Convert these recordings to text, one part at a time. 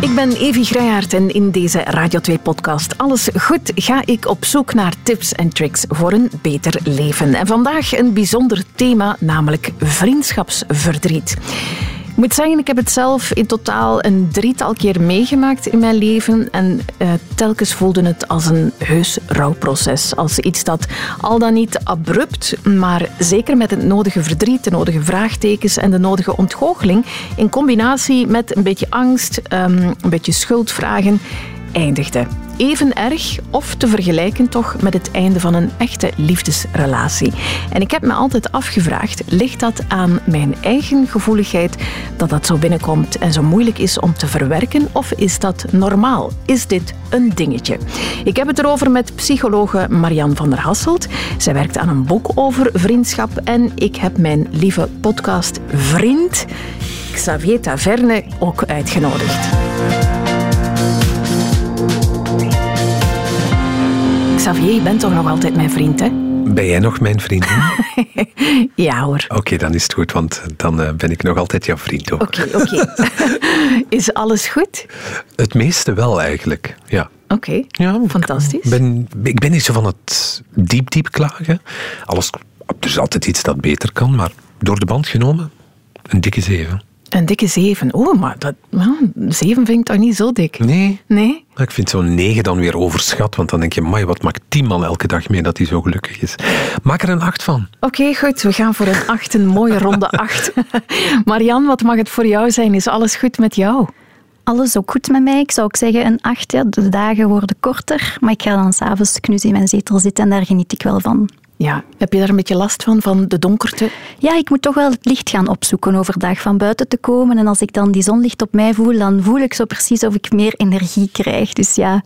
Ik ben Evi Grijaert en in deze Radio 2-podcast Alles Goed ga ik op zoek naar tips en tricks voor een beter leven. En vandaag een bijzonder thema, namelijk vriendschapsverdriet. Ik moet zeggen, ik heb het zelf in totaal een drietal keer meegemaakt in mijn leven. En uh, telkens voelde het als een heus rouwproces. Als iets dat al dan niet abrupt, maar zeker met het nodige verdriet, de nodige vraagtekens en de nodige ontgoocheling, in combinatie met een beetje angst, um, een beetje schuldvragen, eindigde even erg of te vergelijken toch met het einde van een echte liefdesrelatie. En ik heb me altijd afgevraagd, ligt dat aan mijn eigen gevoeligheid dat dat zo binnenkomt en zo moeilijk is om te verwerken of is dat normaal? Is dit een dingetje? Ik heb het erover met psychologe Marian van der Hasselt. Zij werkt aan een boek over vriendschap en ik heb mijn lieve podcast Vriend Xavier Taverne ook uitgenodigd. Xavier, je bent toch nog altijd mijn vriend, hè? Ben jij nog mijn vriend? ja hoor. Oké, dan is het goed, want dan uh, ben ik nog altijd jouw vriend ook. Oké, oké. is alles goed? Het meeste wel eigenlijk, ja. Oké, ja, fantastisch. Ik ben, ik ben niet zo van het diep, diep klagen. Alles, er is altijd iets dat beter kan, maar door de band genomen, een dikke zeven. Een dikke zeven. Oh, maar dat, nou, zeven vind ik toch niet zo dik? Nee. Nee? Ik vind zo'n negen dan weer overschat, want dan denk je, mai, wat maakt tien man elke dag mee dat hij zo gelukkig is? Maak er een acht van. Oké, goed. We gaan voor een acht, een mooie ronde acht. Marian, wat mag het voor jou zijn? Is alles goed met jou? Alles ook goed met mij. Ik zou ook zeggen een acht. Ja. De dagen worden korter, maar ik ga dan s'avonds knus in mijn zetel zitten en daar geniet ik wel van. Ja, heb je daar een beetje last van, van de donkerte? Ja, ik moet toch wel het licht gaan opzoeken overdag, van buiten te komen. En als ik dan die zonlicht op mij voel, dan voel ik zo precies of ik meer energie krijg. Dus ja,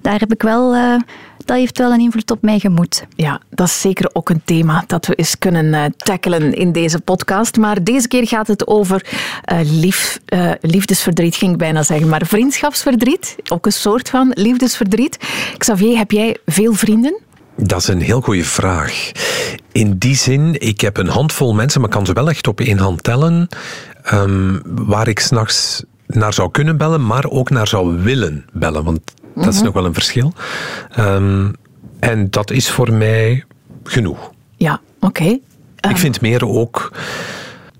daar heb ik wel... Uh, dat heeft wel een invloed op mijn gemoed. Ja, dat is zeker ook een thema dat we eens kunnen uh, tackelen in deze podcast. Maar deze keer gaat het over uh, lief, liefdesverdriet, ging ik bijna zeggen. Maar vriendschapsverdriet, ook een soort van liefdesverdriet. Xavier, heb jij veel vrienden? Dat is een heel goede vraag. In die zin, ik heb een handvol mensen, maar kan ze wel echt op één hand tellen, um, waar ik s'nachts naar zou kunnen bellen, maar ook naar zou willen bellen. Want dat is mhm. nog wel een verschil. Um, en dat is voor mij genoeg. Ja, oké. Okay. Um, ik vind meer ook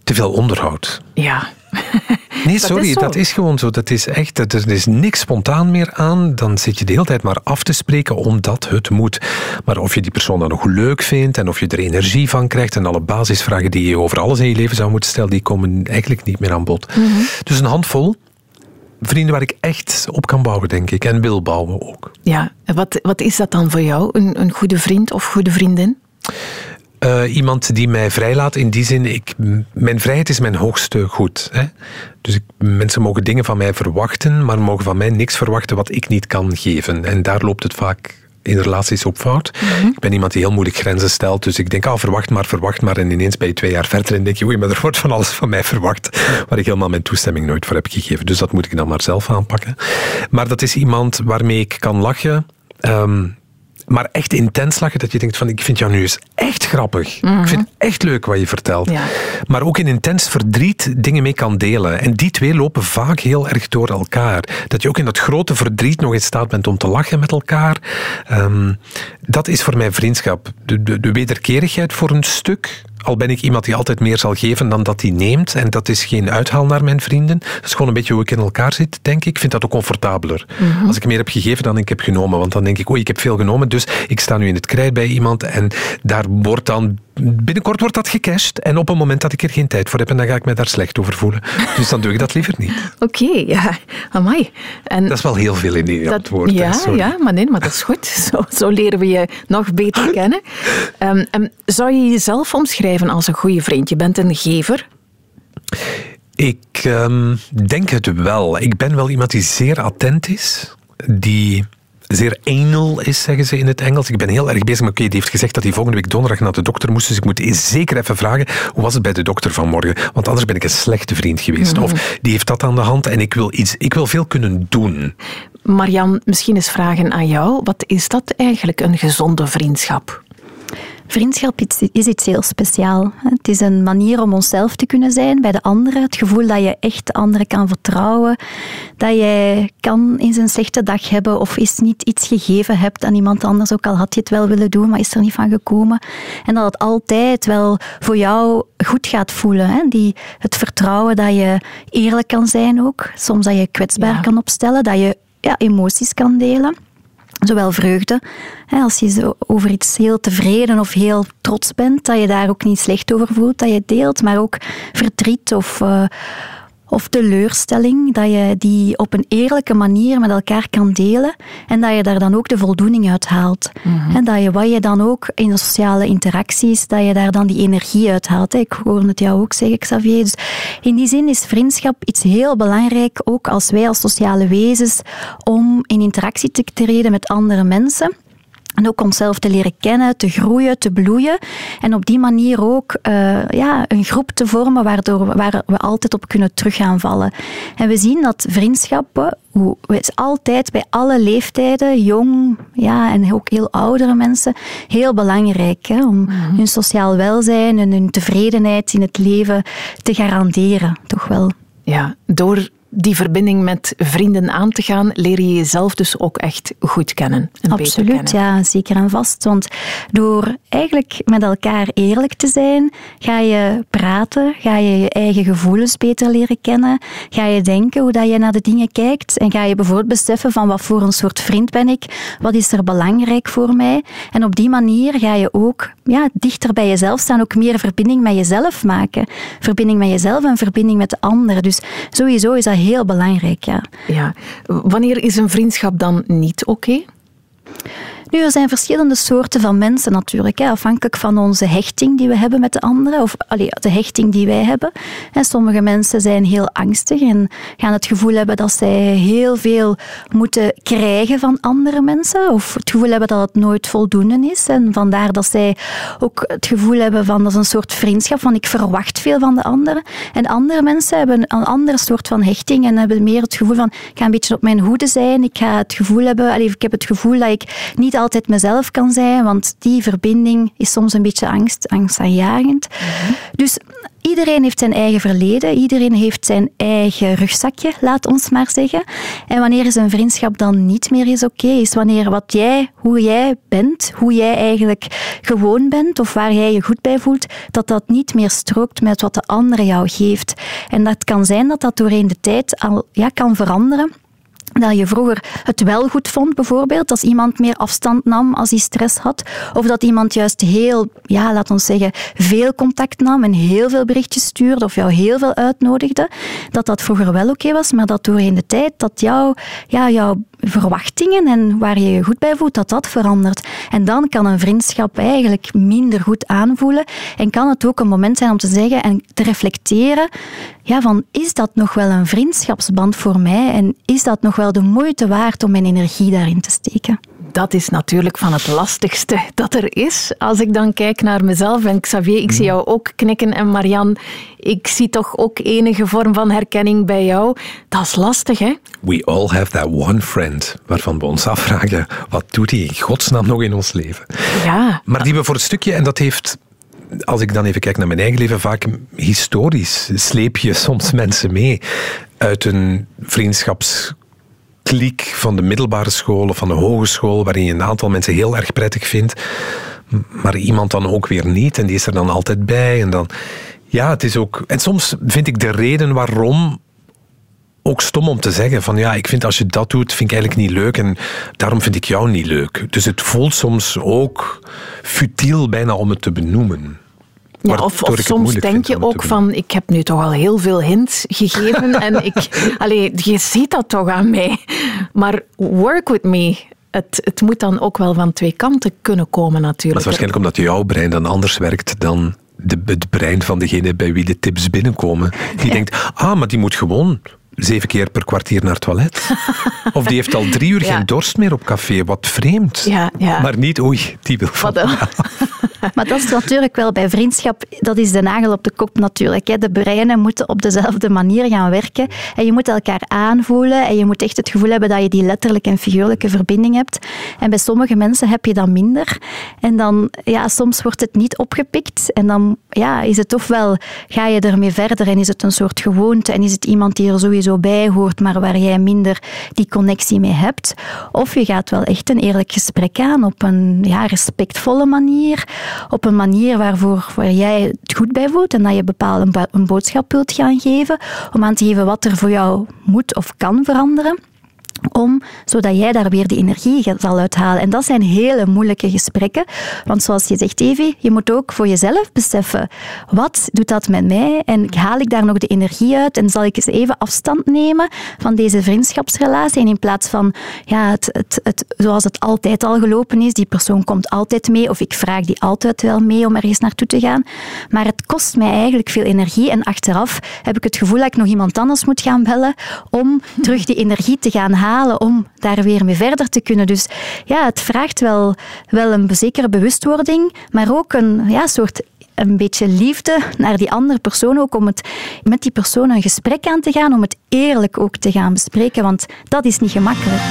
te veel onderhoud. Ja. Nee, sorry, dat is, gewoon zo. Dat is echt, er is niks spontaan meer aan. Dan zit je de hele tijd maar af te spreken omdat het moet. Maar of je die persoon dan nog leuk vindt en of je er energie van krijgt en alle basisvragen die je over alles in je leven zou moeten stellen, die komen eigenlijk niet meer aan bod. Mhm. Dus een handvol vrienden waar ik echt op kan bouwen, denk ik. En wil bouwen ook. Ja, wat, wat is dat dan voor jou? Een, een goede vriend of goede vriendin? Uh, iemand die mij vrijlaat in die zin, ik, mijn vrijheid is mijn hoogste goed. Hè? Dus ik, mensen mogen dingen van mij verwachten, maar mogen van mij niks verwachten wat ik niet kan geven. En daar loopt het vaak in relaties op fout. Mhm. Ik ben iemand die heel moeilijk grenzen stelt, dus ik denk, ah, verwacht maar, verwacht maar. En ineens ben je twee jaar verder en denk je, oei, maar er wordt van alles van mij verwacht, waar ik helemaal mijn toestemming nooit voor heb gegeven. Dus dat moet ik dan maar zelf aanpakken. Maar dat is iemand waarmee ik kan lachen. Um, maar echt intens lachen, dat je denkt van ik vind jou nu eens echt grappig. Ik vind het echt leuk wat je vertelt. Ja. Maar ook in intens verdriet dingen mee kan delen. En die twee lopen vaak heel erg door elkaar. Dat je ook in dat grote verdriet nog in staat bent om te lachen met elkaar. Um, dat is voor mij vriendschap. De, de, de wederkerigheid voor een stuk al ben ik iemand die altijd meer zal geven dan dat hij neemt. En dat is geen uithaal naar mijn vrienden. Dat is gewoon een beetje hoe ik in elkaar zit, denk ik. Ik vind dat ook comfortabeler. Mhm. Als ik meer heb gegeven dan ik heb genomen. Want dan denk ik, oei, ik heb veel genomen. Dus ik sta nu in het krijt bij iemand. En daar wordt dan binnenkort wordt dat gecashed. En op een moment dat ik er geen tijd voor heb, en dan ga ik me daar slecht over voelen. Dus dan doe ik dat liever niet. Oké, ja. Amai. En dat is wel heel veel in die antwoord. Ja, ja, maar nee, maar dat is goed. Zo, zo leren we je nog beter kennen. Um, zou je jezelf omschrijven als een goede vriend? Je bent een gever. Ik um, denk het wel. Ik ben wel iemand die zeer attent is. Die zeer anal is, zeggen ze in het Engels. Ik ben heel erg bezig met, oké, die heeft gezegd dat hij volgende week donderdag naar de dokter moest, dus ik moet zeker even vragen, hoe was het bij de dokter vanmorgen? Want anders ben ik een slechte vriend geweest. Of mhm. die heeft dat aan de hand en ik wil, iets, ik wil veel kunnen doen. Marian, misschien eens vragen aan jou. Wat is dat eigenlijk, een gezonde vriendschap? Vriendschap is iets heel speciaal. Het is een manier om onszelf te kunnen zijn bij de anderen. Het gevoel dat je echt de anderen kan vertrouwen. Dat jij kan in zijn slechte dag hebben of is niet iets gegeven hebt aan iemand anders, ook al had je het wel willen doen, maar is er niet van gekomen. En dat het altijd wel voor jou goed gaat voelen. Hè? Die, het vertrouwen dat je eerlijk kan zijn ook. Soms dat je kwetsbaar kan opstellen, dat je ja, emoties kan delen. Zowel vreugde, als je over iets heel tevreden of heel trots bent, dat je daar ook niet slecht over voelt, dat je deelt, maar ook verdriet of, uh, of teleurstelling, dat je die op een eerlijke manier met elkaar kan delen en dat je daar dan ook de voldoening uit haalt. Mhm. En dat je wat je dan ook in de sociale interacties, dat je daar dan die energie uit haalt. Ik hoorde het jou ook zeggen, Xavier. Dus in die zin is vriendschap iets heel belangrijk, ook als wij als sociale wezens, om in interactie te treden met andere mensen. En ook onszelf te leren kennen, te groeien, te bloeien. En op die manier ook uh, ja, een groep te vormen waardoor waar we altijd op kunnen terug gaan vallen. En we zien dat vriendschappen, hoe, is altijd bij alle leeftijden, jong ja, en ook heel oudere mensen, heel belangrijk hè, om mhm. hun sociaal welzijn en hun tevredenheid in het leven te garanderen. Toch wel. Ja, door die verbinding met vrienden aan te gaan, leer je jezelf dus ook echt goed kennen. En Absoluut, beter kennen. ja, zeker en vast. Want door eigenlijk met elkaar eerlijk te zijn, ga je praten, ga je je eigen gevoelens beter leren kennen, ga je denken hoe dat je naar de dingen kijkt en ga je bijvoorbeeld beseffen van wat voor een soort vriend ben ik, wat is er belangrijk voor mij. En op die manier ga je ook ja, dichter bij jezelf staan, ook meer verbinding met jezelf maken. Verbinding met jezelf en verbinding met de anderen. Dus sowieso is dat heel belangrijk, ja. ja. Wanneer is een vriendschap dan niet oké? Nu, er zijn verschillende soorten van mensen natuurlijk, hè, afhankelijk van onze hechting die we hebben met de anderen, of allee, de hechting die wij hebben. En sommige mensen zijn heel angstig en gaan het gevoel hebben dat zij heel veel moeten krijgen van andere mensen, of het gevoel hebben dat het nooit voldoende is. En vandaar dat zij ook het gevoel hebben van dat is een soort vriendschap, van ik verwacht veel van de anderen. En andere mensen hebben een andere soort van hechting en hebben meer het gevoel van ik ga een beetje op mijn hoede zijn, ik ga het gevoel hebben, allee, ik heb het gevoel dat ik niet altijd mezelf kan zijn, want die verbinding is soms een beetje angst, angstaanjagend. Mm Dus iedereen heeft zijn eigen verleden, iedereen heeft zijn eigen rugzakje, laat ons maar zeggen. En wanneer is een vriendschap dan niet meer is oké, is wanneer wat jij, hoe jij bent, hoe jij eigenlijk gewoon bent of waar jij je goed bij voelt, dat dat niet meer strookt met wat de andere jou geeft. En dat kan zijn dat dat doorheen de tijd al ja, kan veranderen dat je vroeger het wel goed vond, bijvoorbeeld, als iemand meer afstand nam als hij stress had, of dat iemand juist heel, ja, laat ons zeggen, veel contact nam en heel veel berichtjes stuurde of jou heel veel uitnodigde, dat dat vroeger wel oké was, maar dat doorheen de tijd dat jou, ja, jouw verwachtingen en waar je je goed bij voelt, dat dat verandert. En dan kan een vriendschap eigenlijk minder goed aanvoelen en kan het ook een moment zijn om te zeggen en te reflecteren, ja, van is dat nog wel een vriendschapsband voor mij en is dat nog wel de moeite waard om mijn energie daarin te steken? Dat is natuurlijk van het lastigste dat er is. Als ik dan kijk naar mezelf en Xavier, ik zie jou ook knikken en Marian, ik zie toch ook enige vorm van herkenning bij jou. Dat is lastig, hè? We all have that one friend waarvan we ons afvragen, wat doet hij in godsnaam nog in ons leven? Ja. Maar die we voor een stukje, en dat heeft als ik dan even kijk naar mijn eigen leven, vaak historisch sleep je soms mensen mee uit een vriendschaps kliek van de middelbare school of van de hogeschool, waarin je een aantal mensen heel erg prettig vindt, maar iemand dan ook weer niet en die is er dan altijd bij. En dan, ja, het is ook. En soms vind ik de reden waarom ook stom om te zeggen van ja, ik vind als je dat doet, vind ik eigenlijk niet leuk en daarom vind ik jou niet leuk. Dus het voelt soms ook futiel bijna om het te benoemen. Ja, of, of soms denk je ook van, ik heb nu toch al heel veel hints gegeven en ik, allee, je ziet dat toch aan mij. Maar work with me. Het, het moet dan ook wel van twee kanten kunnen komen natuurlijk. Dat is waarschijnlijk omdat jouw brein dan anders werkt dan de, het brein van degene bij wie de tips binnenkomen. Die denkt, ah, maar die moet gewoon zeven keer per kwartier naar het toilet. of die heeft al drie uur geen dorst meer op café. Wat vreemd. Ja, ja. Maar niet, oei, die wil van Maar dat is natuurlijk wel bij vriendschap, dat is de nagel op de kop natuurlijk. Hè. De breinen moeten op dezelfde manier gaan werken. En je moet elkaar aanvoelen en je moet echt het gevoel hebben dat je die letterlijke en figuurlijke verbinding hebt. En bij sommige mensen heb je dat minder. En dan, ja, soms wordt het niet opgepikt. En dan ja, is het ofwel, ga je ermee verder en is het een soort gewoonte en is het iemand die er sowieso bij hoort, maar waar jij minder die connectie mee hebt. Of je gaat wel echt een eerlijk gesprek aan op een ja, respectvolle manier op een manier waarvoor, waar jij het goed bij voelt en dat je bepaalde een boodschap wilt gaan geven, om aan te geven wat er voor jou moet of kan veranderen om, zodat jij daar weer de energie zal uithalen. En dat zijn hele moeilijke gesprekken. Want zoals je zegt, Evie, je moet ook voor jezelf beseffen, wat doet dat met mij? En haal ik daar nog de energie uit? En zal ik eens even afstand nemen van deze vriendschapsrelatie? En in plaats van, ja, het, het, het, zoals het altijd al gelopen is, die persoon komt altijd mee, of ik vraag die altijd wel mee om ergens naartoe te gaan. Maar het kost mij eigenlijk veel energie. En achteraf heb ik het gevoel dat ik nog iemand anders moet gaan bellen om terug die energie te gaan halen om daar weer mee verder te kunnen. Dus ja, het vraagt wel, wel een zekere bewustwording, maar ook een ja, soort een beetje liefde naar die andere persoon ook om het, met die persoon een gesprek aan te gaan, om het eerlijk ook te gaan bespreken, want dat is niet gemakkelijk.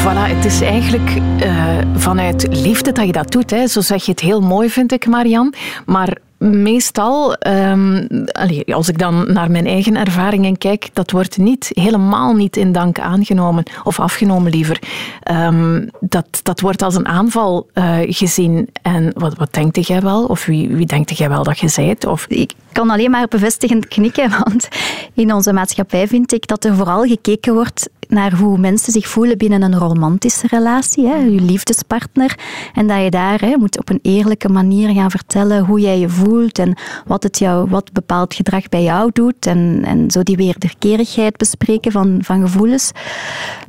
Voilà, het is eigenlijk uh, vanuit liefde dat je dat doet. Hè. Zo zeg je het heel mooi, vind ik, Marian. Maar meestal, um, als ik dan naar mijn eigen ervaringen kijk, dat wordt niet, helemaal niet in dank aangenomen, of afgenomen liever. Um, dat, dat wordt als een aanval uh, gezien. En wat, wat denkt jij wel? Of wie, wie denkt jij wel dat je zijt? Of... Ik kan alleen maar bevestigend knikken, want in onze maatschappij vind ik dat er vooral gekeken wordt naar hoe mensen zich voelen binnen een romantische relatie, hè, je liefdespartner. En dat je daar hè, moet op een eerlijke manier gaan vertellen hoe jij je voelt en wat, het jou, wat bepaald gedrag bij jou doet. En, en zo die wederkerigheid bespreken van, van gevoelens.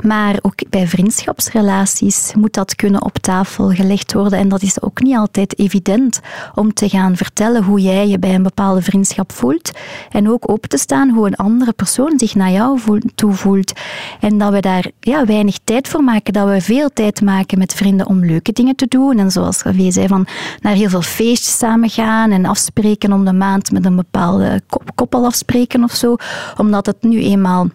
Maar ook bij vriendschapsrelaties moet dat kunnen op tafel gelegd worden. En dat is ook niet altijd evident om te gaan vertellen hoe jij je bij een bepaalde vriendschap voelt. En ook open te staan hoe een andere persoon zich naar jou toe voelt. En dat we daar ja, weinig tijd voor maken. Dat we veel tijd maken met vrienden om leuke dingen te doen. En zoals Ravé zei, van naar heel veel feestjes samen gaan en afspreken om de maand met een bepaalde koppel afspreken of zo. Omdat het nu eenmaal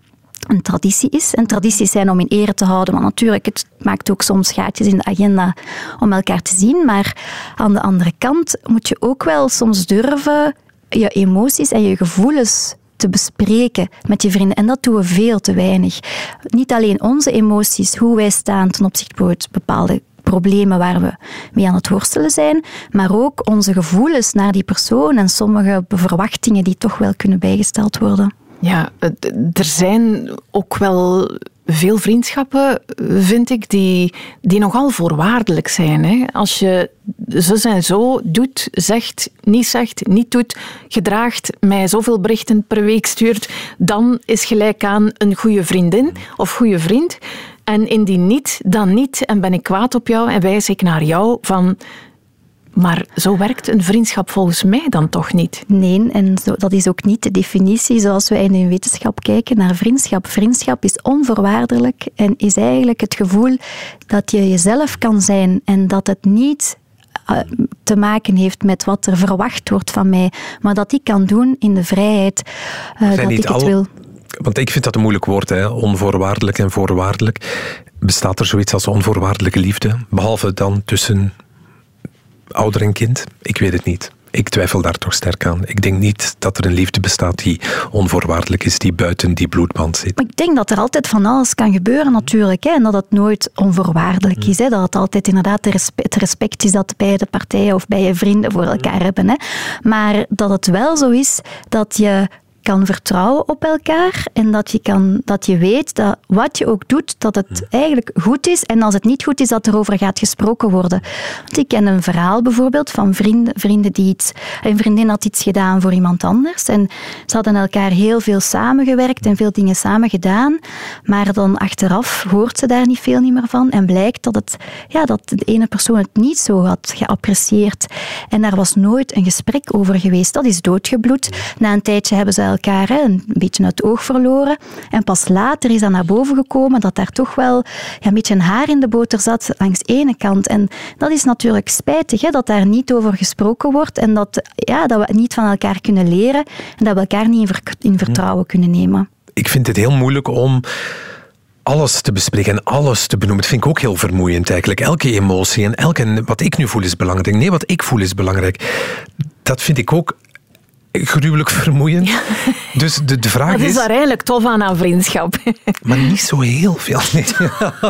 een traditie is. En tradities zijn om in ere te houden, maar natuurlijk, het maakt ook soms gaatjes in de agenda om elkaar te zien. Maar aan de andere kant moet je ook wel soms durven je emoties en je gevoelens te bespreken met je vrienden. En dat doen we veel te weinig. Niet alleen onze emoties, hoe wij staan ten opzichte van bepaalde problemen waar we mee aan het worstelen zijn, maar ook onze gevoelens naar die persoon en sommige verwachtingen die toch wel kunnen bijgesteld worden. Ja, er zijn ook wel veel vriendschappen, vind ik, die, die nogal voorwaardelijk zijn. Hè? Als je zo en zo doet, zegt, niet zegt, niet doet, gedraagt, mij zoveel berichten per week stuurt, dan is gelijk aan een goede vriendin of goede vriend. En indien niet, dan niet. En ben ik kwaad op jou en wijs ik naar jou van maar zo werkt een vriendschap volgens mij dan toch niet? Nee, en zo, dat is ook niet de definitie zoals wij in de wetenschap kijken naar vriendschap. Vriendschap is onvoorwaardelijk en is eigenlijk het gevoel dat je jezelf kan zijn en dat het niet eh, te maken heeft met wat er verwacht wordt van mij, maar dat ik kan doen in de vrijheid uh, dat ik het wil. Want ik vind dat een moeilijk woord, hè? onvoorwaardelijk en voorwaardelijk. Bestaat er zoiets als onvoorwaardelijke liefde? Behalve dan tussen ouder en kind? Ik weet het niet. Ik twijfel daar toch sterk aan. Ik denk niet dat er een liefde bestaat die onvoorwaardelijk is, die buiten die bloedband zit. Maar ik denk dat er altijd van alles kan gebeuren natuurlijk. Hè, en dat het nooit onvoorwaardelijk is. Hè, dat het altijd inderdaad het respect is dat beide partijen of bij je vrienden voor elkaar hebben. Hè. Maar dat het wel zo is dat je kan vertrouwen op elkaar en dat je, kan, dat je weet dat wat je ook doet, dat het eigenlijk goed is. En als het niet goed is, dat er over gaat gesproken worden. Want ik ken een verhaal bijvoorbeeld van vrienden, vrienden die iets... Een vriendin had iets gedaan voor iemand anders en ze hadden elkaar heel veel samengewerkt en veel dingen samen gedaan, maar dan achteraf hoort ze daar niet veel niet meer van en blijkt dat, het, ja, dat de ene persoon het niet zo had geapprecieerd. En daar was nooit een gesprek over geweest. Dat is doodgebloed. Na een tijdje hebben ze elkaar hè, een beetje uit het oog verloren. En pas later is dat naar boven gekomen dat daar toch wel ja, een beetje een haar in de boter zat langs de ene kant. En dat is natuurlijk spijtig, hè, dat daar niet over gesproken wordt en dat, ja, dat we niet van elkaar kunnen leren en dat we elkaar niet in, vertrouwen kunnen nemen. Ik vind het heel moeilijk om alles te bespreken en alles te benoemen. Dat vind ik ook heel vermoeiend eigenlijk. Elke emotie en elke, wat ik nu voel is belangrijk. Nee, wat ik voel is belangrijk. Dat vind ik ook gruwelijk vermoeiend. Dus de, de vraag is... Wat is daar eigenlijk tof aan aan vriendschap? Maar niet zo heel veel. Nee,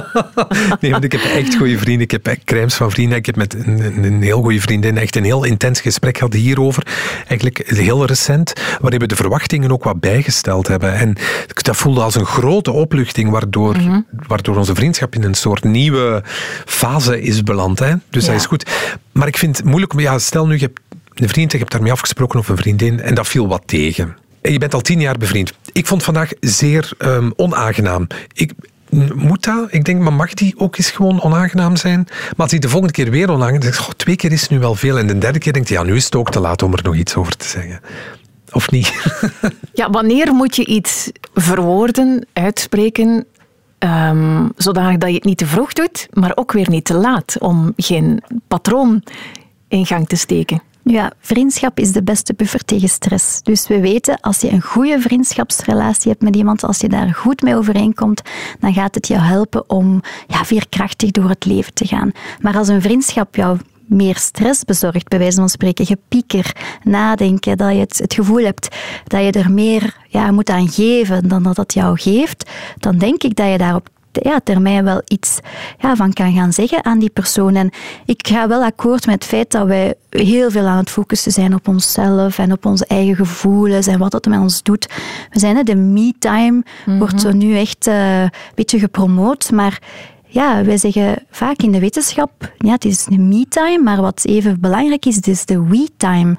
nee want ik heb echt goede vrienden. Ik heb crèmes van vrienden. Ik heb met een, een heel goede vriendin echt een heel intens gesprek gehad hierover. Eigenlijk heel recent. Waarin we de verwachtingen ook wat bijgesteld hebben. En dat voelde als een grote opluchting. Waardoor, mhm. waardoor onze vriendschap in een soort nieuwe fase is beland. Hè? Dus dat is goed. Maar ik vind het moeilijk. Ja, stel nu, je hebt een vriend, ik heb daarmee afgesproken of een vriendin, en dat viel wat tegen. En je bent al tien jaar bevriend. Ik vond vandaag zeer um, onaangenaam. Ik, moet dat? Ik denk, maar mag die ook eens gewoon onaangenaam zijn? Maar als hij de volgende keer weer onaangenaam is, twee keer is nu wel veel. En de derde keer denkt hij, ja, nu is het ook te laat om er nog iets over te zeggen. Of niet? ja, wanneer moet je iets verwoorden, uitspreken, um, zodanig dat je het niet te vroeg doet, maar ook weer niet te laat, om geen patroon in gang te steken? Ja, vriendschap is de beste buffer tegen stress. Dus we weten, als je een goede vriendschapsrelatie hebt met iemand, als je daar goed mee overeenkomt, dan gaat het je helpen om ja, veerkrachtig door het leven te gaan. Maar als een vriendschap jou meer stress bezorgt, bij wijze van spreken, gepieker, nadenken, dat je het, het gevoel hebt dat je er meer ja, moet aan geven dan dat het jou geeft, dan denk ik dat je daarop ja, termijn wel iets ja, van kan gaan zeggen aan die persoon. En ik ga wel akkoord met het feit dat wij heel veel aan het focussen zijn op onszelf en op onze eigen gevoelens en wat dat met ons doet. We zijn, de me-time wordt mhm. zo nu echt uh, een beetje gepromoot, maar ja, wij zeggen vaak in de wetenschap, ja, het is een me-time, maar wat even belangrijk is, het is de we-time.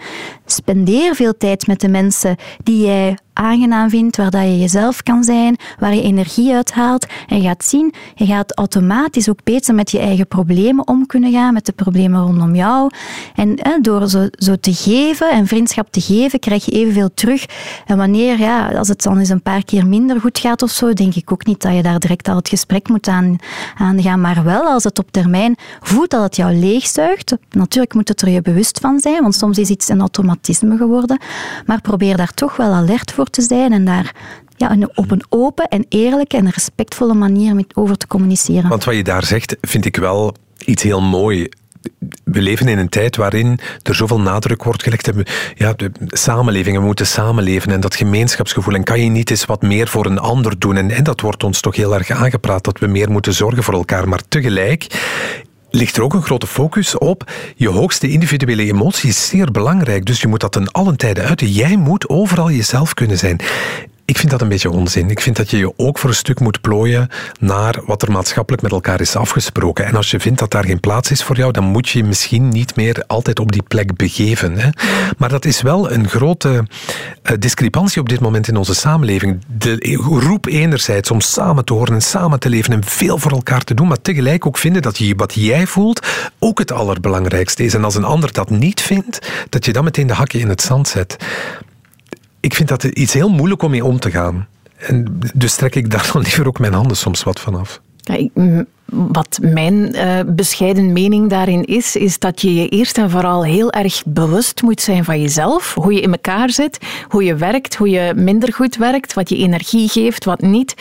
Spendeer veel tijd met de mensen die jij aangenaam vindt, waar dat je jezelf kan zijn, waar je energie uithaalt. En je gaat zien, je gaat automatisch ook beter met je eigen problemen om kunnen gaan, met de problemen rondom jou. En door zo, zo te geven en vriendschap te geven, krijg je evenveel terug. En wanneer, ja, als het dan eens een paar keer minder goed gaat of zo, denk ik ook niet dat je daar direct al het gesprek moet aan, aan gaan. Maar wel als het op termijn voelt dat het jou leegzuigt. Natuurlijk moet het er je bewust van zijn, want soms is iets een geworden. Maar probeer daar toch wel alert voor te zijn en daar ja, op een open en eerlijke en respectvolle manier met over te communiceren. Want wat je daar zegt, vind ik wel iets heel mooi we leven in een tijd waarin er zoveel nadruk wordt gelegd. Ja, de samenlevingen moeten samenleven en dat gemeenschapsgevoel. En kan je niet eens wat meer voor een ander doen? En, en dat wordt ons toch heel erg aangepraat, dat we meer moeten zorgen voor elkaar. Maar tegelijk ligt er ook een grote focus op je hoogste individuele emotie is zeer belangrijk. Dus je moet dat ten allen tijde uiten. Jij moet overal jezelf kunnen zijn. Ik vind dat een beetje onzin. Ik vind dat je je ook voor een stuk moet plooien naar wat er maatschappelijk met elkaar is afgesproken. En als je vindt dat daar geen plaats is voor jou, dan moet je je misschien niet meer altijd op die plek begeven. Hè? Maar dat is wel een grote uh, discrepantie op dit moment in onze samenleving. De roep enerzijds om samen te horen en samen te leven en veel voor elkaar te doen, maar tegelijk ook vinden dat je wat jij voelt ook het allerbelangrijkste is. En als een ander dat niet vindt, dat je dan meteen de hakken in het zand zet ik vind dat iets heel moeilijk om mee om te gaan. En dus trek ik daar dan liever ook mijn handen soms wat vanaf. Ja, wat mijn uh, bescheiden mening daarin is, is dat je je eerst en vooral heel erg bewust moet zijn van jezelf. Hoe je in elkaar zit, hoe je werkt, hoe je minder goed werkt, wat je energie geeft, wat niet.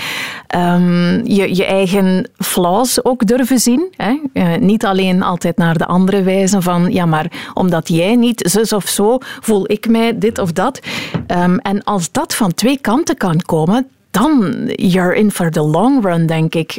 Um, je, je eigen flaws ook durven zien. Hè? Uh, niet alleen altijd naar de andere wijzen van, ja, maar omdat jij niet zus of zo, voel ik mij dit of dat. Um, en als dat van twee kanten kan komen, dan you're in for the long run, denk ik.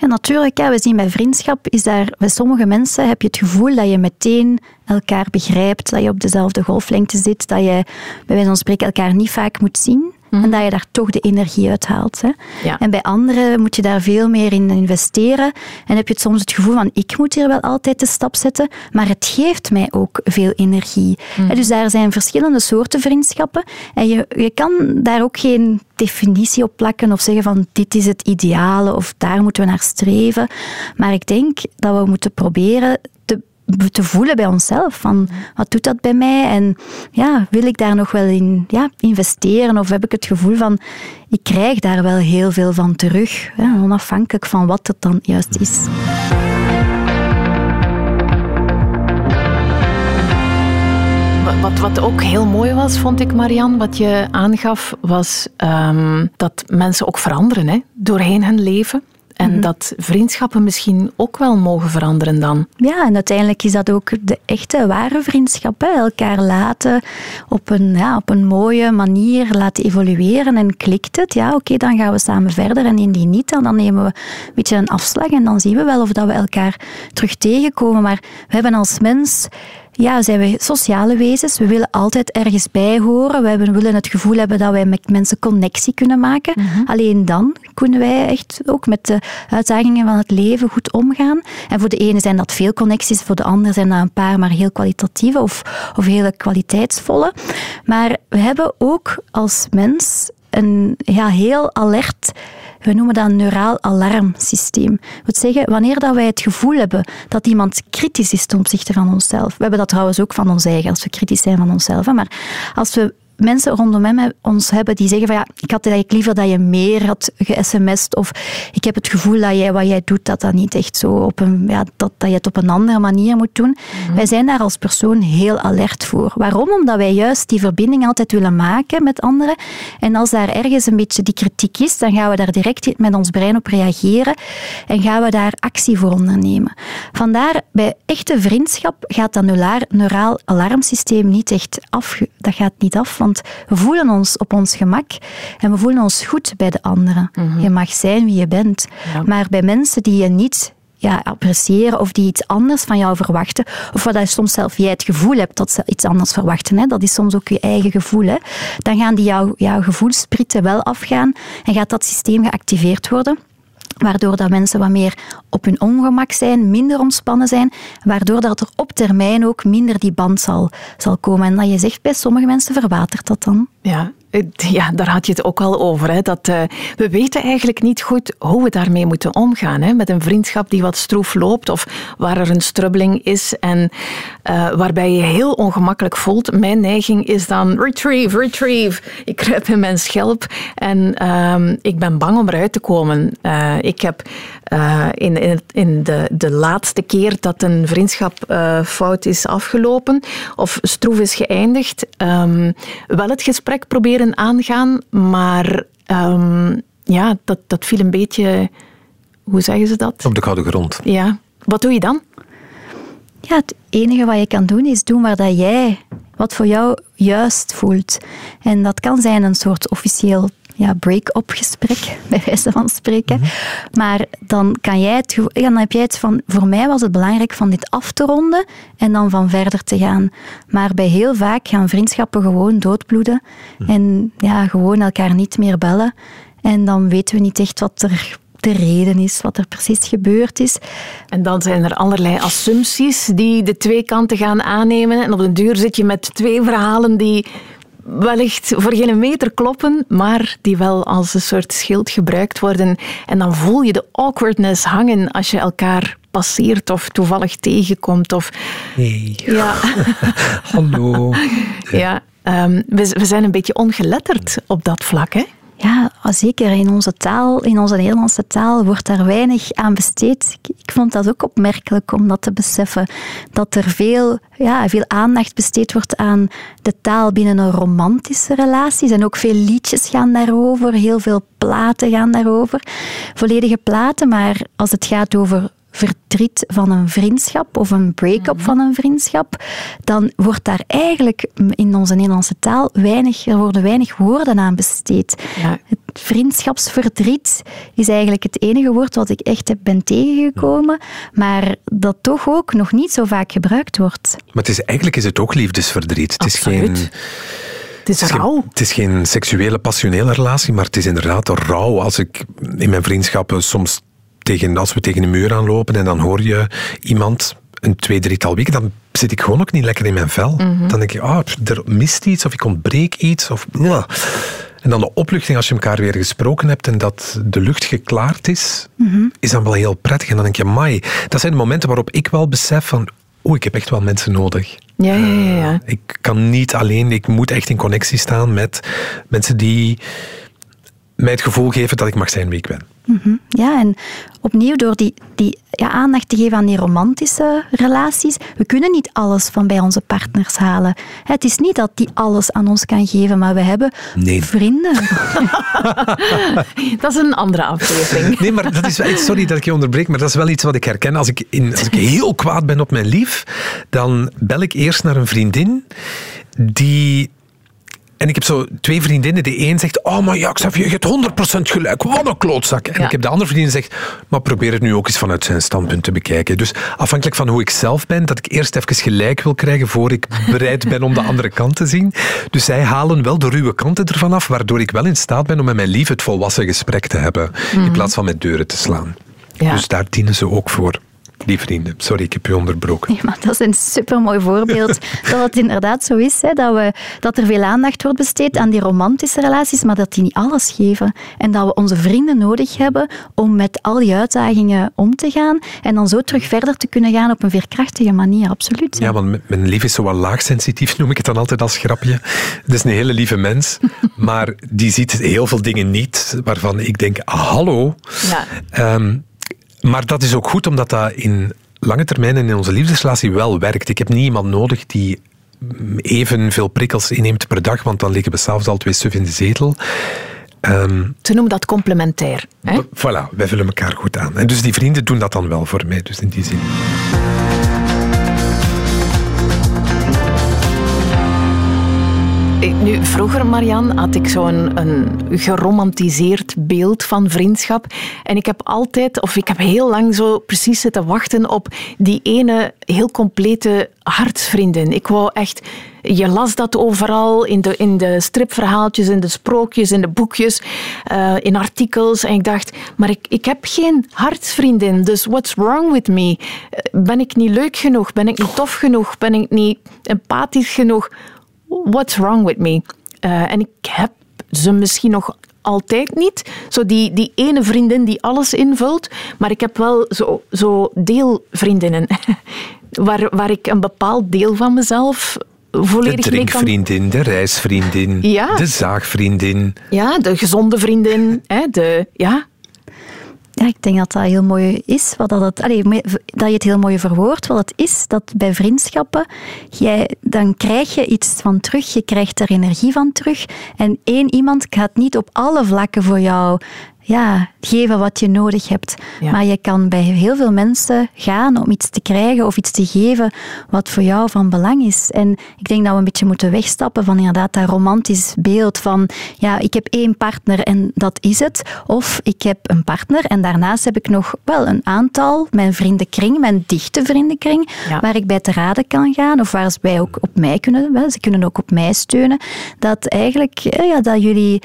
Ja, natuurlijk. Ja. We zien bij vriendschap, is daar, bij sommige mensen heb je het gevoel dat je meteen elkaar begrijpt, dat je op dezelfde golflengte zit, dat je bij wijze van spreken elkaar niet vaak moet zien. En mhm. dat je daar toch de energie uit haalt. Hè. Ja. En bij anderen moet je daar veel meer in investeren. En heb je het soms het gevoel van, ik moet hier wel altijd de stap zetten, maar het geeft mij ook veel energie. Mm. Dus daar zijn verschillende soorten vriendschappen. En je, je kan daar ook geen definitie op plakken of zeggen van, dit is het ideale of daar moeten we naar streven. Maar ik denk dat we moeten proberen te voelen bij onszelf. Van, wat doet dat bij mij? En ja, wil ik daar nog wel in ja, investeren? Of heb ik het gevoel van, ik krijg daar wel heel veel van terug. onafhankelijk van wat het dan juist is. Wat, wat ook heel mooi was, vond ik, Marian, wat je aangaf, was ehm, dat mensen ook veranderen hè, doorheen hun leven. En mhm. dat vriendschappen misschien ook wel mogen veranderen dan. Ja, en uiteindelijk is dat ook de echte, ware vriendschap. Hè? Elkaar laten op een, ja, op een mooie manier laten evolueren. En klikt het, ja, oké, dan gaan we samen verder. En indien niet, dan, dan nemen we een beetje een afslag. En dan zien we wel of dat we elkaar terug tegenkomen. Maar we hebben als mens ja, zijn we sociale wezens. We willen altijd ergens bij horen. We willen het gevoel hebben dat wij met mensen connectie kunnen maken. Mhm. Alleen dan kunnen wij echt ook met de uitdagingen van het leven goed omgaan. En voor de ene zijn dat veel connecties, voor de andere zijn dat een paar, maar heel kwalitatieve of, of hele kwaliteitsvolle. Maar we hebben ook als mens een ja, heel alert we noemen dat een neuraal alarmsysteem. Dat zeggen, wanneer dat wij het gevoel hebben dat iemand kritisch is ten opzichte van onszelf. We hebben dat trouwens ook van ons eigen, als we kritisch zijn van onszelf. Maar als we mensen rondom hem, ons hebben die zeggen van ja, ik had eigenlijk liever dat je meer had ge-sms'd of ik heb het gevoel dat jij wat jij doet, dat dat niet echt zo op een, ja, dat, dat je het op een andere manier moet doen. Mhm. Wij zijn daar als persoon heel alert voor. Waarom? Omdat wij juist die verbinding altijd willen maken met anderen. En als daar ergens een beetje die kritiek is, dan gaan we daar direct met ons brein op reageren en gaan we daar actie voor ondernemen. Vandaar, bij echte vriendschap gaat dat neuraal alarmsysteem niet echt af. Dat gaat niet af, want we voelen ons op ons gemak en we voelen ons goed bij de anderen. Mhm. Je mag zijn wie je bent. Maar bij mensen die je niet ja, appreciëren of die iets anders van jou verwachten, of wat je soms zelf jij het gevoel hebt dat ze iets anders verwachten, hè, dat is soms ook je eigen gevoel, hè, dan gaan die jouw, jouw gevoelspritten wel afgaan en gaat dat systeem geactiveerd worden waardoor dat mensen wat meer op hun ongemak zijn, minder ontspannen zijn, waardoor dat er op termijn ook minder die band zal, zal komen. En dat je zegt, bij sommige mensen verwatert dat dan. Ja, ja, daar had je het ook al over. Hè, dat, uh, we weten eigenlijk niet goed hoe we daarmee moeten omgaan. Hè, met een vriendschap die wat stroef loopt of waar er een strubbeling is en uh, waarbij je heel ongemakkelijk voelt. Mijn neiging is dan retrieve, retrieve. Ik kruip in mijn schelp en uh, ik ben bang om eruit te komen. Ik heb in, in, in de, de laatste keer dat een vriendschap fout is afgelopen of stroef is geëindigd, um, wel het gesprek proberen aangaan, maar um, ja, dat, dat viel een beetje, hoe zeggen ze dat? Op de koude grond. Ja. Wat doe je dan? Ja, het enige wat je kan doen is doen waar dat jij, wat voor jou juist voelt. En dat kan zijn een soort officieel ja, break-up gesprek, bij wijze van spreken. Mhm. Maar dan, kan jij het, dan heb jij het van, voor mij was het belangrijk van dit af te ronden en dan van verder te gaan. Maar bij heel vaak gaan vriendschappen gewoon doodbloeden mhm. en ja, gewoon elkaar niet meer bellen. En dan weten we niet echt wat er de reden is, wat er precies gebeurd is. En dan zijn er allerlei assumpties die de twee kanten gaan aannemen. En op den duur zit je met twee verhalen die wellicht voor geen meter kloppen, maar die wel als een soort schild gebruikt worden. En dan voel je de awkwardness hangen als je elkaar passeert of toevallig tegenkomt. Of... Hey. Ja. Hallo. Ja, um, we, we zijn een beetje ongeletterd op dat vlak, hè? Ja, zeker in onze taal, in onze Nederlandse taal, wordt daar weinig aan besteed. Ik vond dat ook opmerkelijk om dat te beseffen. Dat er veel, ja, veel aandacht besteed wordt aan de taal binnen een romantische relatie. En ook veel liedjes gaan daarover, heel veel platen gaan daarover. Volledige platen, maar als het gaat over verdriet van een vriendschap of een break-up mhm. van een vriendschap, dan wordt daar eigenlijk in onze Nederlandse taal weinig, er worden weinig woorden aan besteed. Ja. Het vriendschapsverdriet is eigenlijk het enige woord wat ik echt heb ben tegengekomen, maar dat toch ook nog niet zo vaak gebruikt wordt. Maar het is, eigenlijk is het ook liefdesverdriet. Het is geen... Het is rouw. het is geen seksuele, passionele relatie, maar het is inderdaad rouw. Als ik in mijn vriendschappen soms tegen, als we tegen een muur aanlopen en dan hoor je iemand een twee, drietal weken, dan zit ik gewoon ook niet lekker in mijn vel. Mhm. Dan denk je, ah, er mist iets of ik ontbreek iets. Of, ja. En dan de opluchting als je elkaar weer gesproken hebt en dat de lucht geklaard is, mhm. is dan wel heel prettig. En dan denk je, mai, dat zijn de momenten waarop ik wel besef van, oeh, ik heb echt wel mensen nodig. Ja, ja, ja, ja. Uh, ik kan niet alleen, ik moet echt in connectie staan met mensen die mij het gevoel geven dat ik mag zijn wie ik ben. Mhm. Ja, en opnieuw door die, die ja, aandacht te geven aan die romantische relaties. We kunnen niet alles van bij onze partners halen. Het is niet dat die alles aan ons kan geven, maar we hebben nee. vrienden. dat is een andere aflevering. Nee, maar dat is, sorry dat ik je onderbreek, maar dat is wel iets wat ik herken. Als ik, in, als ik heel kwaad ben op mijn lief, dan bel ik eerst naar een vriendin die en ik heb zo twee vriendinnen. De een zegt, oh maar ja, Xavier, je hebt 100% gelijk. Wat een klootzak. En ik heb de andere vriendin zegt, maar probeer het nu ook eens vanuit zijn standpunt te bekijken. Dus afhankelijk van hoe ik zelf ben, dat ik eerst even gelijk wil krijgen voor ik bereid ben om de andere kant te zien. Dus zij halen wel de ruwe kanten ervan af, waardoor ik wel in staat ben om met mijn lief het volwassen gesprek te hebben. In mhm. plaats van met deuren te slaan. Dus daar dienen ze ook voor die vrienden. Sorry, ik heb u onderbroken. Ja, maar dat is een supermooi voorbeeld dat het inderdaad zo is. Hè, dat, we, dat er veel aandacht wordt besteed aan die romantische relaties, maar dat die niet alles geven. En dat we onze vrienden nodig hebben om met al die uitdagingen om te gaan en dan zo terug verder te kunnen gaan op een veerkrachtige manier, absoluut. Ja, want mijn lief is zo wat laagsensitief, noem ik het dan altijd als grapje. Het is een hele lieve mens, maar die ziet heel veel dingen niet waarvan ik denk, hallo. Ja. Ehm, maar dat is ook goed, omdat dat in lange termijn en in onze liefdesrelatie wel werkt. Ik heb niet iemand nodig die evenveel prikkels inneemt per dag, want dan liggen we s'avonds al twee suf in de zetel. Um, Ze noemen dat complementair. Hè? Voilà, wij vullen elkaar goed aan. En dus die vrienden doen dat dan wel voor mij, dus in die zin. Nu, vroeger, Marian, had ik zo'n een geromantiseerd beeld van vriendschap. En ik heb altijd, of ik heb heel lang zo precies zitten wachten op die ene heel complete hartsvriendin. Ik wou echt... Je las dat overal in de, in de stripverhaaltjes, in de sprookjes, in de boekjes, uh, in artikels. En ik dacht, maar ik, ik heb geen hartsvriendin, dus what's wrong with me? Ben ik niet leuk genoeg? Ben ik niet tof genoeg? Ben ik niet empathisch genoeg? What's wrong with me? Uh, en ik heb ze misschien nog altijd niet. Zo die, die ene vriendin die alles invult. Maar ik heb wel zo, zo deelvriendinnen. waar, waar ik een bepaald deel van mezelf volledig De drinkvriendin, de reisvriendin, ja. de zaagvriendin. Ja, de gezonde vriendin. Hè, de, ja, ja, ik denk dat dat heel mooi is. Wat dat, allee, dat je het heel mooi verwoordt. Wat het is, dat bij vriendschappen, jij, dan krijg je iets van terug. Je krijgt er energie van terug. En één iemand gaat niet op alle vlakken voor jou ja, geven wat je nodig hebt. Maar je kan bij heel veel mensen gaan om iets te krijgen of iets te geven wat voor jou van belang is. En ik denk dat we een beetje moeten wegstappen van inderdaad dat romantisch beeld van ja, ik heb één partner en dat is het. Of ik heb een partner en daarnaast heb ik nog wel een aantal, mijn vriendenkring, mijn dichte vriendenkring, waar ik bij te raden kan gaan of waar zij ook op mij kunnen, ze kunnen ook op mij steunen. Dat eigenlijk, ja, dat jullie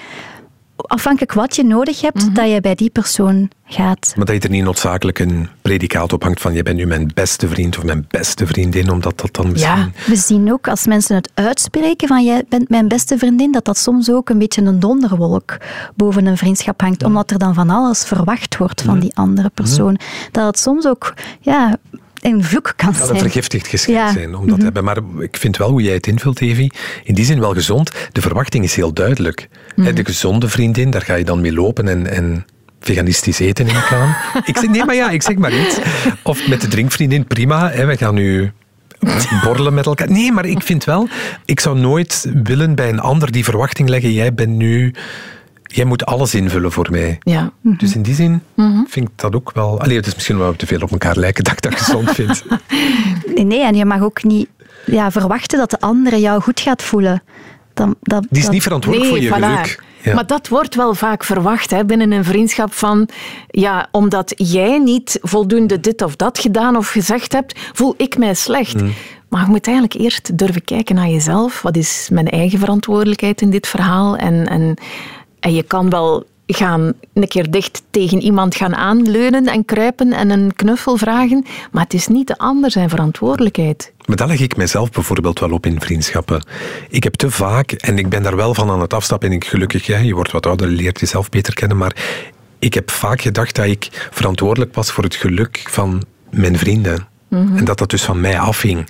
afhankelijk wat je nodig hebt, mhm. dat je bij die persoon gaat. Maar dat je er niet noodzakelijk een predicaat op hangt van je bent nu mijn beste vriend of mijn beste vriendin, omdat dat dan misschien... Ja, we zien ook als mensen het uitspreken van jij bent mijn beste vriendin, dat dat soms ook een beetje een donderwolk boven een vriendschap hangt, omdat er dan van alles verwacht wordt van die andere persoon. Dat het soms ook ja, een vloek kan zijn. Dat vergiftigd geschikt zijn om dat te mhm. hebben. Maar ik vind wel hoe jij het invult, Evi, in die zin wel gezond. De verwachting is heel duidelijk. Mhm. De gezonde vriendin, daar ga je dan mee lopen en, en veganistisch eten in aan. ik zeg, nee, maar ja, ik zeg maar iets. Of met de drinkvriendin, prima. Hè, we gaan nu borrelen met elkaar. Nee, maar ik vind wel, ik zou nooit willen bij een ander die verwachting leggen, jij bent nu jij moet alles invullen voor mij. Ja. Dus in die zin vind ik dat ook wel... Allee, het is misschien wel te veel op elkaar lijken dat ik dat gezond vind. Nee, nee, en je mag ook niet ja, verwachten dat de andere jou goed gaat voelen. Dan, dat, Die is dat- niet verantwoordelijk voor je voilà. geluk. Ja. Maar dat wordt wel vaak verwacht hè, binnen een vriendschap van, ja, omdat jij niet voldoende dit of dat gedaan of gezegd hebt, voel ik mij slecht. Mm. Maar je moet eigenlijk eerst durven kijken naar jezelf. Wat is mijn eigen verantwoordelijkheid in dit verhaal? En, en, en je kan wel gaan een keer dicht tegen iemand gaan aanleunen en kruipen en een knuffel vragen, maar het is niet de ander zijn verantwoordelijkheid. Maar dat leg ik mijzelf bijvoorbeeld wel op in vriendschappen. Ik heb te vaak, en ik ben daar wel van aan het afstappen, en ik gelukkig, hè, je wordt wat ouder, je leert jezelf beter kennen, maar ik heb vaak gedacht dat ik verantwoordelijk was voor het geluk van mijn vrienden. En dat dat dus van mij afhing.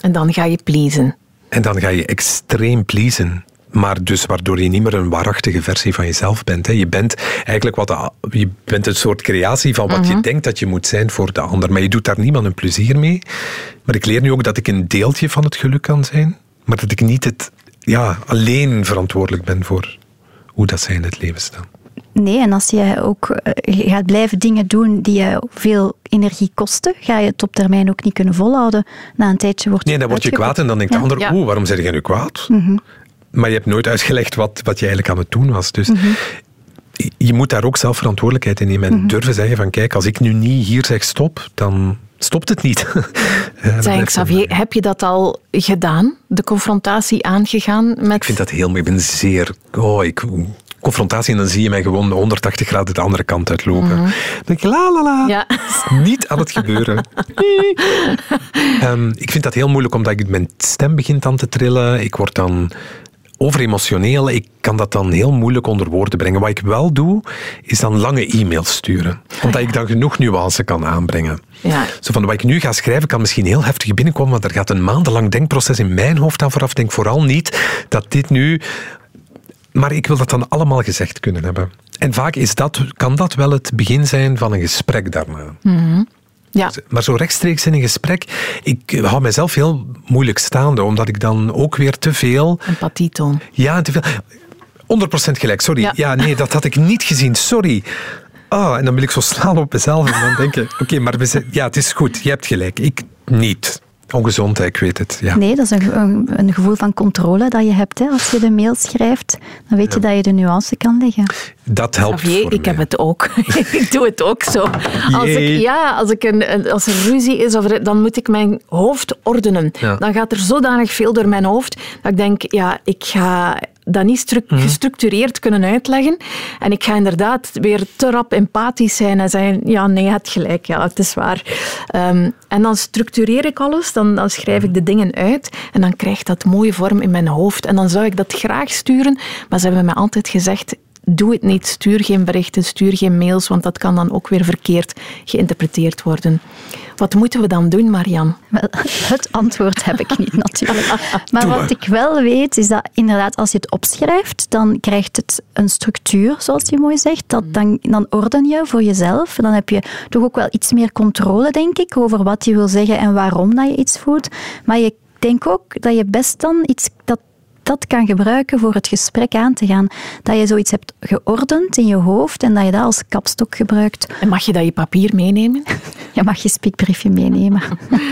En dan ga je pleasen. En dan ga je extreem pleasen. Maar dus waardoor je niet meer een waarachtige versie van jezelf bent. Hè. Je bent eigenlijk wat de- je bent een soort creatie van wat je denkt dat je moet zijn voor de ander. Maar je doet daar niemand een plezier mee. Maar ik leer nu ook dat ik een deeltje van het geluk kan zijn. Maar dat ik niet het, ja, alleen verantwoordelijk ben voor hoe dat zij in het leven staan. Nee, en als je ook eh, je gaat blijven dingen doen die je veel energie kosten, ga je het op termijn ook niet kunnen volhouden. Na een tijdje wordt Nee, dan word je kwaad en dan denkt Ja. de ander, Ja. oeh, waarom zeg jij nu kwaad? Maar je hebt nooit uitgelegd wat, wat je eigenlijk aan het doen was. Dus je moet daar ook zelf verantwoordelijkheid in nemen en durven zeggen van kijk, als ik nu niet hier zeg stop, dan stopt het niet. Dat Zeg, Xavier, heb je dat al gedaan? De confrontatie aangegaan met... Ik vind dat heel mooi. Ik ben zeer... Oh, ik, confrontatie en dan zie je mij gewoon 180 graden de andere kant uitlopen. Dan denk je, la la la. Ja. Niet aan het gebeuren. Ehm, ik vind dat heel moeilijk omdat ik, mijn stem begint dan te trillen. Ik word dan overemotioneel. Ik kan dat dan heel moeilijk onder woorden brengen. Wat ik wel doe, is dan lange e-mails sturen. Omdat ik dan genoeg nuance kan aanbrengen. Ja. Zo van wat ik nu ga schrijven kan misschien heel heftig binnenkomen, want er gaat een maandenlang denkproces in mijn hoofd aan vooraf. Denk vooral niet dat dit nu. Maar ik wil dat dan allemaal gezegd kunnen hebben. En vaak is dat, kan dat wel het begin zijn van een gesprek daarna. Ja. Maar zo rechtstreeks in een gesprek, ik hou mezelf heel moeilijk staande, omdat ik dan ook weer te veel Empathie toon. ja, te veel. 100% gelijk, sorry. Ja. Ja. nee, dat had ik niet gezien, sorry. Ah, en dan wil ik zo slaan op mezelf en dan denken, oké, maar we zijn, ja, het is goed, je hebt gelijk. Ik niet. Ongezond, hè, ik weet het. Ja. Nee, dat is een, een, een gevoel van controle dat je hebt. Hè. Als je de mail schrijft, dan weet je dat je de nuance kan leggen. Dat helpt Xavier, voor ik heb het ook. ik doe het ook zo. Als, ik, ja, als, ik een, als er ruzie is, of er- dan moet ik mijn hoofd ordenen. Ja. Dan gaat er zodanig veel door mijn hoofd dat ik denk, ja, ik ga dat niet Mhm. gestructureerd kunnen uitleggen. En ik ga inderdaad weer te rap empathisch zijn en zeggen, ja, nee, je hebt gelijk, ja, het is waar. Ehm, en dan structureer ik alles, dan, dan schrijf ik de dingen uit en dan krijgt dat mooie vorm in mijn hoofd. En dan zou ik dat graag sturen, maar ze hebben mij altijd gezegd, doe het niet. Stuur geen berichten, stuur geen mails, want dat kan dan ook weer verkeerd geïnterpreteerd worden. Wat moeten we dan doen, Marian? Wel, het antwoord heb ik niet natuurlijk. Maar wat ik wel weet, is dat inderdaad als je het opschrijft, dan krijgt het een structuur, zoals je mooi zegt. Dat dan, dan orden je voor jezelf. Dan heb je toch ook wel iets meer controle, denk ik, over wat je wil zeggen en waarom dat je iets voelt. Maar je denk ook dat je best dan iets dat dat kan gebruiken voor het gesprek aan te gaan. Dat je zoiets hebt geordend in je hoofd en dat je dat als kapstok gebruikt En mag je dat je papier meenemen? je mag je spiekbriefje meenemen.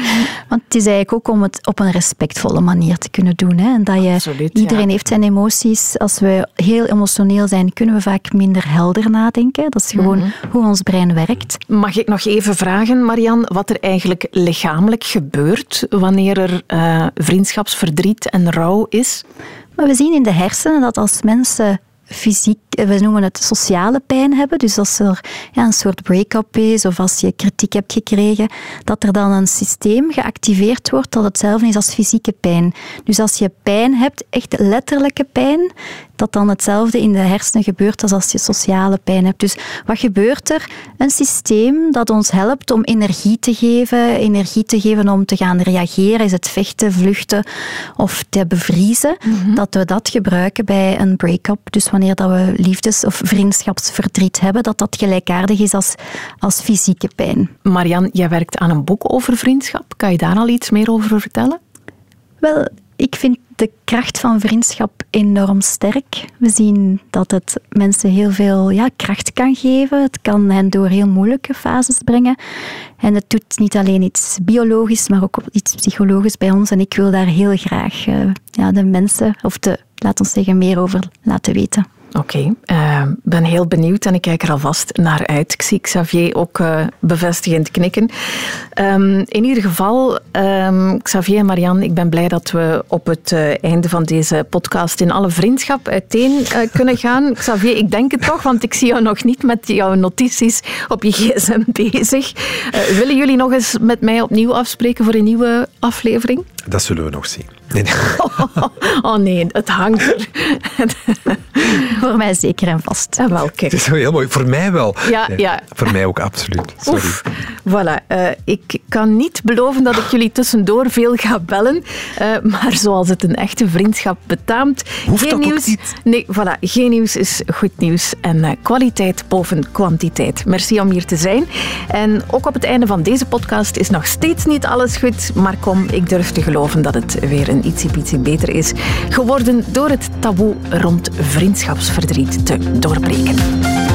Want het is eigenlijk ook om het op een respectvolle manier te kunnen doen. Hè? En dat je, Absoluut, iedereen ja. heeft zijn emoties. Als we heel emotioneel zijn, kunnen we vaak minder helder nadenken. Dat is gewoon Mhm. hoe ons brein werkt. Mag ik nog even vragen, Marian, wat er eigenlijk lichamelijk gebeurt wanneer er eh, vriendschapsverdriet en rouw is? Maar we zien in de hersenen dat als mensen fysiek, eh, we noemen het sociale pijn hebben, dus als er ja, een soort break-up is of als je kritiek hebt gekregen, dat er dan een systeem geactiveerd wordt dat hetzelfde is als fysieke pijn. Dus als je pijn hebt, echt letterlijke pijn, dat dan hetzelfde in de hersenen gebeurt als als je sociale pijn hebt. Dus wat gebeurt er? Een systeem dat ons helpt om energie te geven, energie te geven om te gaan reageren, is het vechten, vluchten of te bevriezen, dat we dat gebruiken bij een break-up. Dus wanneer dat we liefdes- of vriendschapsverdriet hebben, dat dat gelijkaardig is als, als fysieke pijn. Marian, jij werkt aan een boek over vriendschap. Kan je daar al iets meer over vertellen? Wel, ik vind de kracht van vriendschap enorm sterk. We zien dat het mensen heel veel ja, kracht kan geven. Het kan hen door heel moeilijke fases brengen. En het doet niet alleen iets biologisch, maar ook iets psychologisch bij ons. En ik wil daar heel graag uh, ja, de mensen, of de, laat ons zeggen, meer over laten weten. Oké, ik uh, ben heel benieuwd en ik kijk er alvast naar uit. Ik zie Xavier ook uh, bevestigend knikken. Um, in ieder geval, um, Xavier en Marianne, ik ben blij dat we op het uh, einde van deze podcast in alle vriendschap uiteen kunnen gaan. Xavier, ik denk het toch, want ik zie jou nog niet met jouw notities op je gsm bezig. willen jullie nog eens met mij opnieuw afspreken voor een nieuwe aflevering? Dat zullen we nog zien. Nee, nee. Oh, oh, nee, het hangt er. Voor mij zeker en vast. Ah, wel, Het is wel heel mooi. Voor mij wel. Ja, ja. Voor mij ook absoluut. Sorry. Oef, voilà. Uh, ik kan niet beloven dat ik jullie tussendoor veel ga bellen. Uh, maar zoals het een echte vriendschap betaamt. Hoeft geen dat nieuws. Niet? Nee, voilà. Geen nieuws is goed nieuws. En uh, kwaliteit boven kwantiteit. Merci om hier te zijn. En ook op het einde van deze podcast is nog steeds niet alles goed. Maar kom, ik durf te geloven dat het weer een ietsje beter is geworden door het taboe rond vriendschapsverdriet te doorbreken.